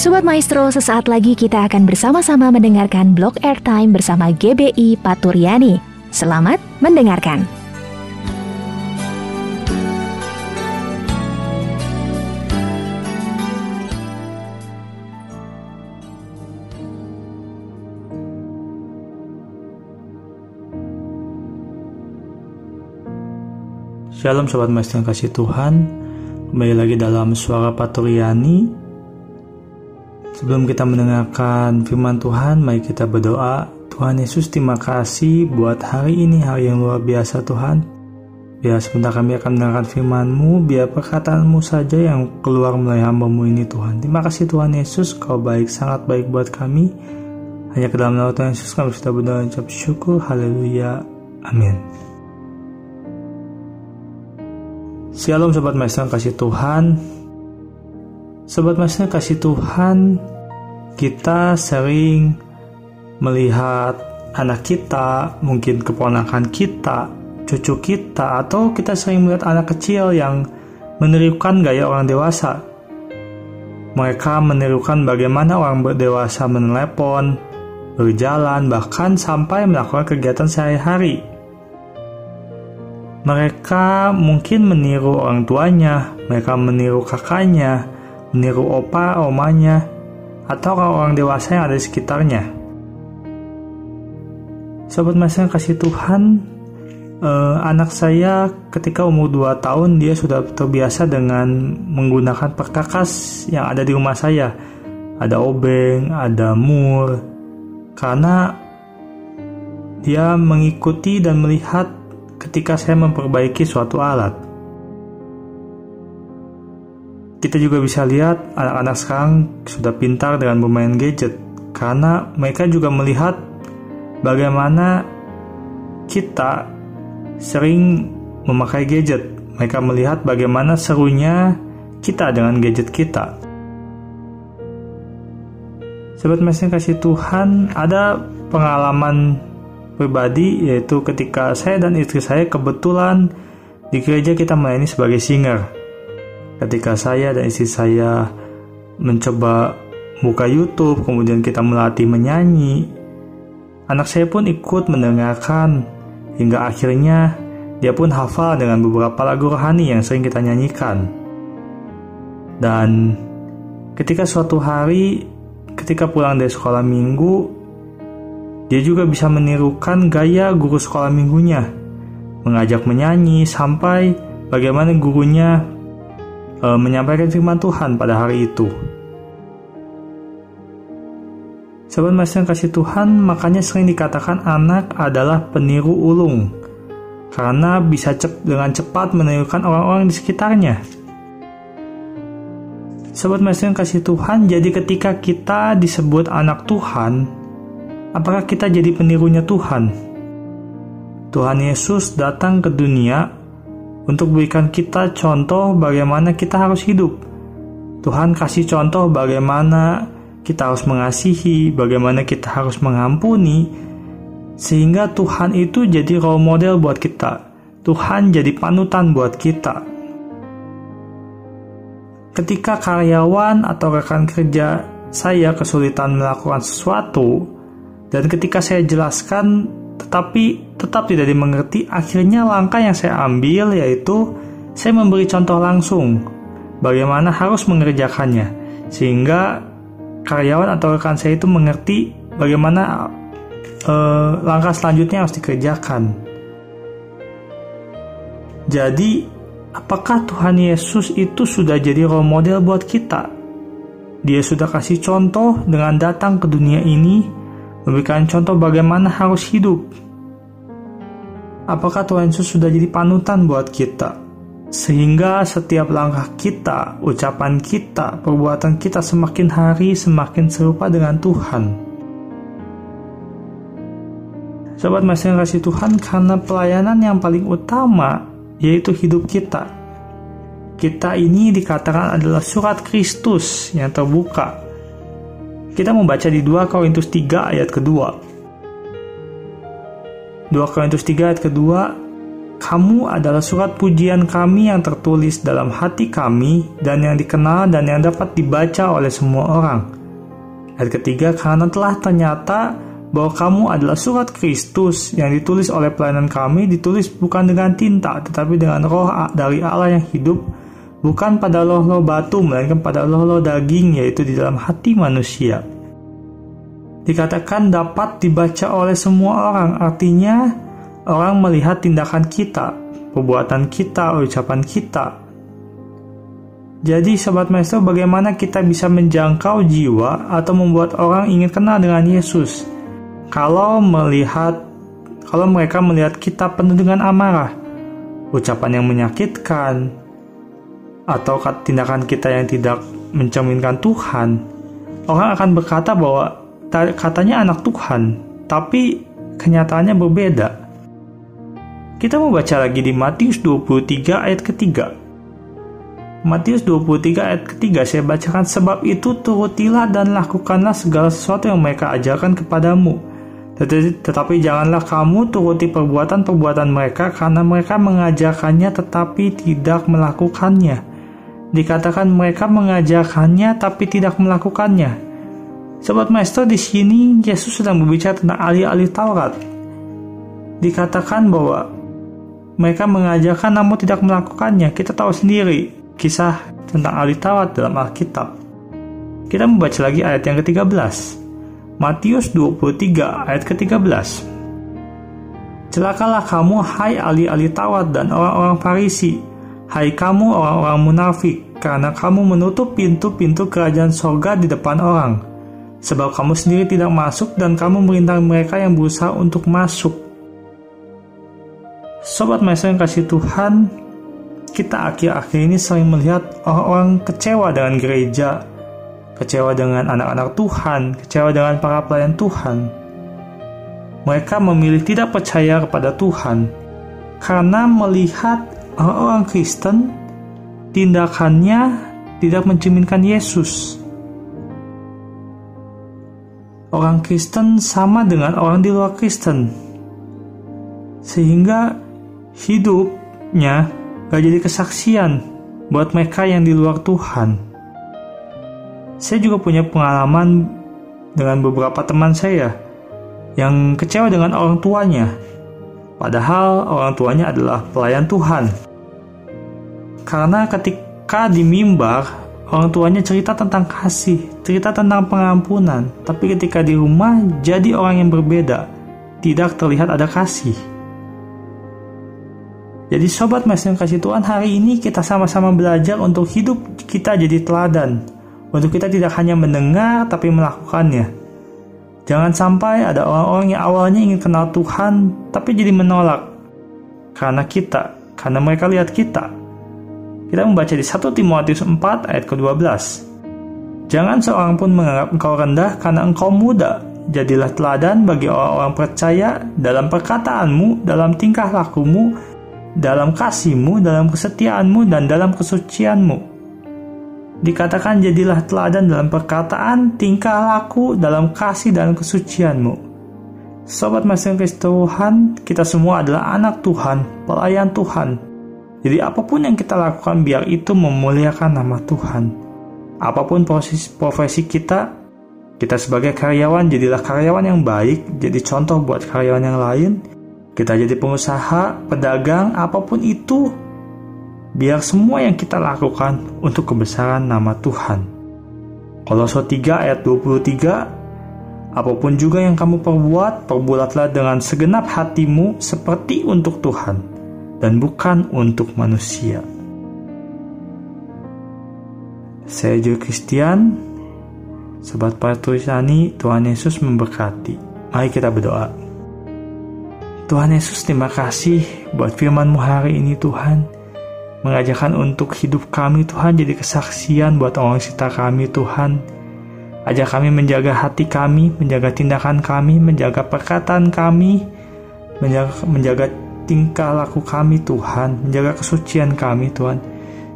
Sobat Maestro, sesaat lagi kita akan bersama-sama mendengarkan blog airtime bersama GBI Paturyani. Selamat mendengarkan. Shalom Sobat Maestro yang kasih Tuhan Kembali lagi dalam suara Paturyani Sebelum kita mendengarkan firman Tuhan, mari kita berdoa. Tuhan Yesus, terima kasih buat hari ini, hari yang luar biasa Tuhan. Biar sebentar kami akan mendengarkan firman-Mu, biar perkataan-Mu saja yang keluar melalui hamba-Mu ini Tuhan. Terima kasih Tuhan Yesus, Kau baik, sangat baik buat kami. Hanya ke dalam nama Tuhan Yesus kami sudah berdoa dan syukur. Haleluya. Amin. Shalom Sobat Maestro kasih Tuhan Sobat Maestro kasih Tuhan kita sering melihat anak kita, mungkin keponakan kita, cucu kita, atau kita sering melihat anak kecil yang menirukan gaya orang dewasa. Mereka menirukan bagaimana orang dewasa menelepon, berjalan, bahkan sampai melakukan kegiatan sehari-hari. Mereka mungkin meniru orang tuanya, mereka meniru kakaknya, meniru opa, omanya, atau orang dewasa yang ada di sekitarnya. Sobat Mas kasih Tuhan, eh, anak saya ketika umur 2 tahun dia sudah terbiasa dengan menggunakan perkakas yang ada di rumah saya. Ada obeng, ada mur, karena dia mengikuti dan melihat ketika saya memperbaiki suatu alat. Kita juga bisa lihat anak-anak sekarang sudah pintar dengan bermain gadget karena mereka juga melihat bagaimana kita sering memakai gadget. Mereka melihat bagaimana serunya kita dengan gadget kita. Sobat mesin kasih Tuhan, ada pengalaman pribadi yaitu ketika saya dan istri saya kebetulan di gereja kita melayani sebagai singer ketika saya dan istri saya mencoba buka YouTube, kemudian kita melatih menyanyi, anak saya pun ikut mendengarkan hingga akhirnya dia pun hafal dengan beberapa lagu rohani yang sering kita nyanyikan. Dan ketika suatu hari, ketika pulang dari sekolah minggu, dia juga bisa menirukan gaya guru sekolah minggunya, mengajak menyanyi sampai bagaimana gurunya e, menyampaikan firman Tuhan pada hari itu. Sobat Mas yang kasih Tuhan, makanya sering dikatakan anak adalah peniru ulung, karena bisa cep dengan cepat menirukan orang-orang di sekitarnya. Sobat Mas yang kasih Tuhan, jadi ketika kita disebut anak Tuhan, apakah kita jadi penirunya Tuhan? Tuhan Yesus datang ke dunia untuk berikan kita contoh bagaimana kita harus hidup. Tuhan kasih contoh bagaimana kita harus mengasihi, bagaimana kita harus mengampuni, sehingga Tuhan itu jadi role model buat kita. Tuhan jadi panutan buat kita. Ketika karyawan atau rekan kerja saya kesulitan melakukan sesuatu, dan ketika saya jelaskan tetapi tetap tidak dimengerti, akhirnya langkah yang saya ambil yaitu saya memberi contoh langsung bagaimana harus mengerjakannya sehingga karyawan atau rekan saya itu mengerti bagaimana eh, langkah selanjutnya harus dikerjakan. Jadi, apakah Tuhan Yesus itu sudah jadi role model buat kita? Dia sudah kasih contoh dengan datang ke dunia ini memberikan contoh bagaimana harus hidup. Apakah Tuhan Yesus sudah jadi panutan buat kita? Sehingga setiap langkah kita, ucapan kita, perbuatan kita semakin hari semakin serupa dengan Tuhan. Sobat Mas yang kasih Tuhan, karena pelayanan yang paling utama yaitu hidup kita. Kita ini dikatakan adalah surat Kristus yang terbuka kita membaca di 2 Korintus 3 ayat kedua. 2 Korintus 3 ayat kedua kamu adalah surat pujian kami yang tertulis dalam hati kami dan yang dikenal dan yang dapat dibaca oleh semua orang. Ayat ketiga, karena telah ternyata bahwa kamu adalah surat Kristus yang ditulis oleh pelayanan kami, ditulis bukan dengan tinta, tetapi dengan roh dari Allah yang hidup, bukan pada loh-loh batu, melainkan pada loh-loh daging, yaitu di dalam hati manusia. Dikatakan dapat dibaca oleh semua orang, artinya orang melihat tindakan kita, perbuatan kita, ucapan kita. Jadi Sobat Maestro bagaimana kita bisa menjangkau jiwa atau membuat orang ingin kenal dengan Yesus? Kalau melihat kalau mereka melihat kita penuh dengan amarah, ucapan yang menyakitkan, atau tindakan kita yang tidak mencerminkan Tuhan, orang akan berkata bahwa katanya anak Tuhan, tapi kenyataannya berbeda. Kita mau baca lagi di Matius 23 ayat ketiga. Matius 23 ayat ketiga saya bacakan sebab itu turutilah dan lakukanlah segala sesuatu yang mereka ajarkan kepadamu. Tetapi, tetapi janganlah kamu turuti perbuatan-perbuatan mereka karena mereka mengajarkannya tetapi tidak melakukannya. Dikatakan mereka mengajarkannya tapi tidak melakukannya. Sobat Maestro di sini Yesus sedang berbicara tentang ahli-ahli Taurat. Dikatakan bahwa mereka mengajarkan namun tidak melakukannya. Kita tahu sendiri kisah tentang ahli Taurat dalam Alkitab. Kita membaca lagi ayat yang ke-13. Matius 23 ayat ke-13. Celakalah kamu hai ahli-ahli Taurat dan orang-orang Farisi, hai kamu orang-orang munafik, karena kamu menutup pintu-pintu kerajaan sorga di depan orang. Sebab kamu sendiri tidak masuk dan kamu merintah mereka yang berusaha untuk masuk. Sobat Maestro yang kasih Tuhan, kita akhir-akhir ini sering melihat orang-orang kecewa dengan gereja, kecewa dengan anak-anak Tuhan, kecewa dengan para pelayan Tuhan. Mereka memilih tidak percaya kepada Tuhan karena melihat orang-orang Kristen tindakannya tidak mencerminkan Yesus. Orang Kristen sama dengan orang di luar Kristen, sehingga hidupnya gak jadi kesaksian buat mereka yang di luar Tuhan. Saya juga punya pengalaman dengan beberapa teman saya yang kecewa dengan orang tuanya, padahal orang tuanya adalah pelayan Tuhan. Karena ketika di mimbar, orang tuanya cerita tentang kasih, cerita tentang pengampunan, tapi ketika di rumah jadi orang yang berbeda, tidak terlihat ada kasih. Jadi sobat yang kasih Tuhan hari ini kita sama-sama belajar untuk hidup kita jadi teladan. Untuk kita tidak hanya mendengar tapi melakukannya. Jangan sampai ada orang-orang yang awalnya ingin kenal Tuhan tapi jadi menolak. Karena kita, karena mereka lihat kita. Kita membaca di 1 Timotius 4 ayat ke-12. Jangan seorang pun menganggap engkau rendah karena engkau muda. Jadilah teladan bagi orang-orang percaya dalam perkataanmu, dalam tingkah lakumu, dalam kasihmu, dalam kesetiaanmu, dan dalam kesucianmu. Dikatakan jadilah teladan dalam perkataan, tingkah laku, dalam kasih dan kesucianmu. Sobat Masing Tuhan, kita semua adalah anak Tuhan, pelayan Tuhan. Jadi apa pun yang kita lakukan biar itu memuliakan nama Tuhan. Apa pun proses profesi kita, kita sebagai karyawan jadilah karyawan yang baik, jadi contoh buat karyawan yang lain, kita jadi pengusaha, pedagang, apa pun itu, biar semua yang kita lakukan untuk kebesaran nama Tuhan. Kolose 3 ayat 23 Apa pun juga yang kamu perbuat, perbuatlah dengan segenap hatimu seperti untuk Tuhan dan bukan untuk manusia. Saya Jo Christian, Sobat Patrisani, Tuhan Yesus memberkati. Mari kita berdoa. Tuhan Yesus terima kasih buat firman-Mu hari ini Tuhan. Mengajarkan untuk hidup kami Tuhan jadi kesaksian buat orang sekitar kami Tuhan. Ajak kami menjaga hati kami, menjaga tindakan kami, menjaga perkataan kami, menjaga, menjaga tingkah laku kami Tuhan, menjaga kesucian kami Tuhan.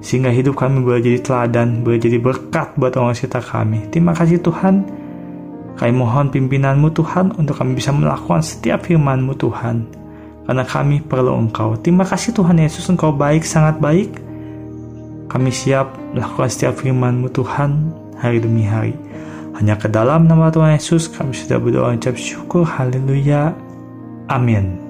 Sehingga hidup kami boleh jadi teladan, boleh jadi berkat buat orang sekitar kami. Terima kasih Tuhan. Kami mohon pimpinanmu Tuhan untuk kami bisa melakukan setiap firmanmu Tuhan. Karena kami perlu Engkau. Terima kasih Tuhan Yesus, Engkau baik, sangat baik. Kami siap melakukan setiap firman-Mu Tuhan hari demi hari. Hanya ke dalam nama Tuhan Yesus kami sudah berdoa ucap syukur. Haleluya. Amin.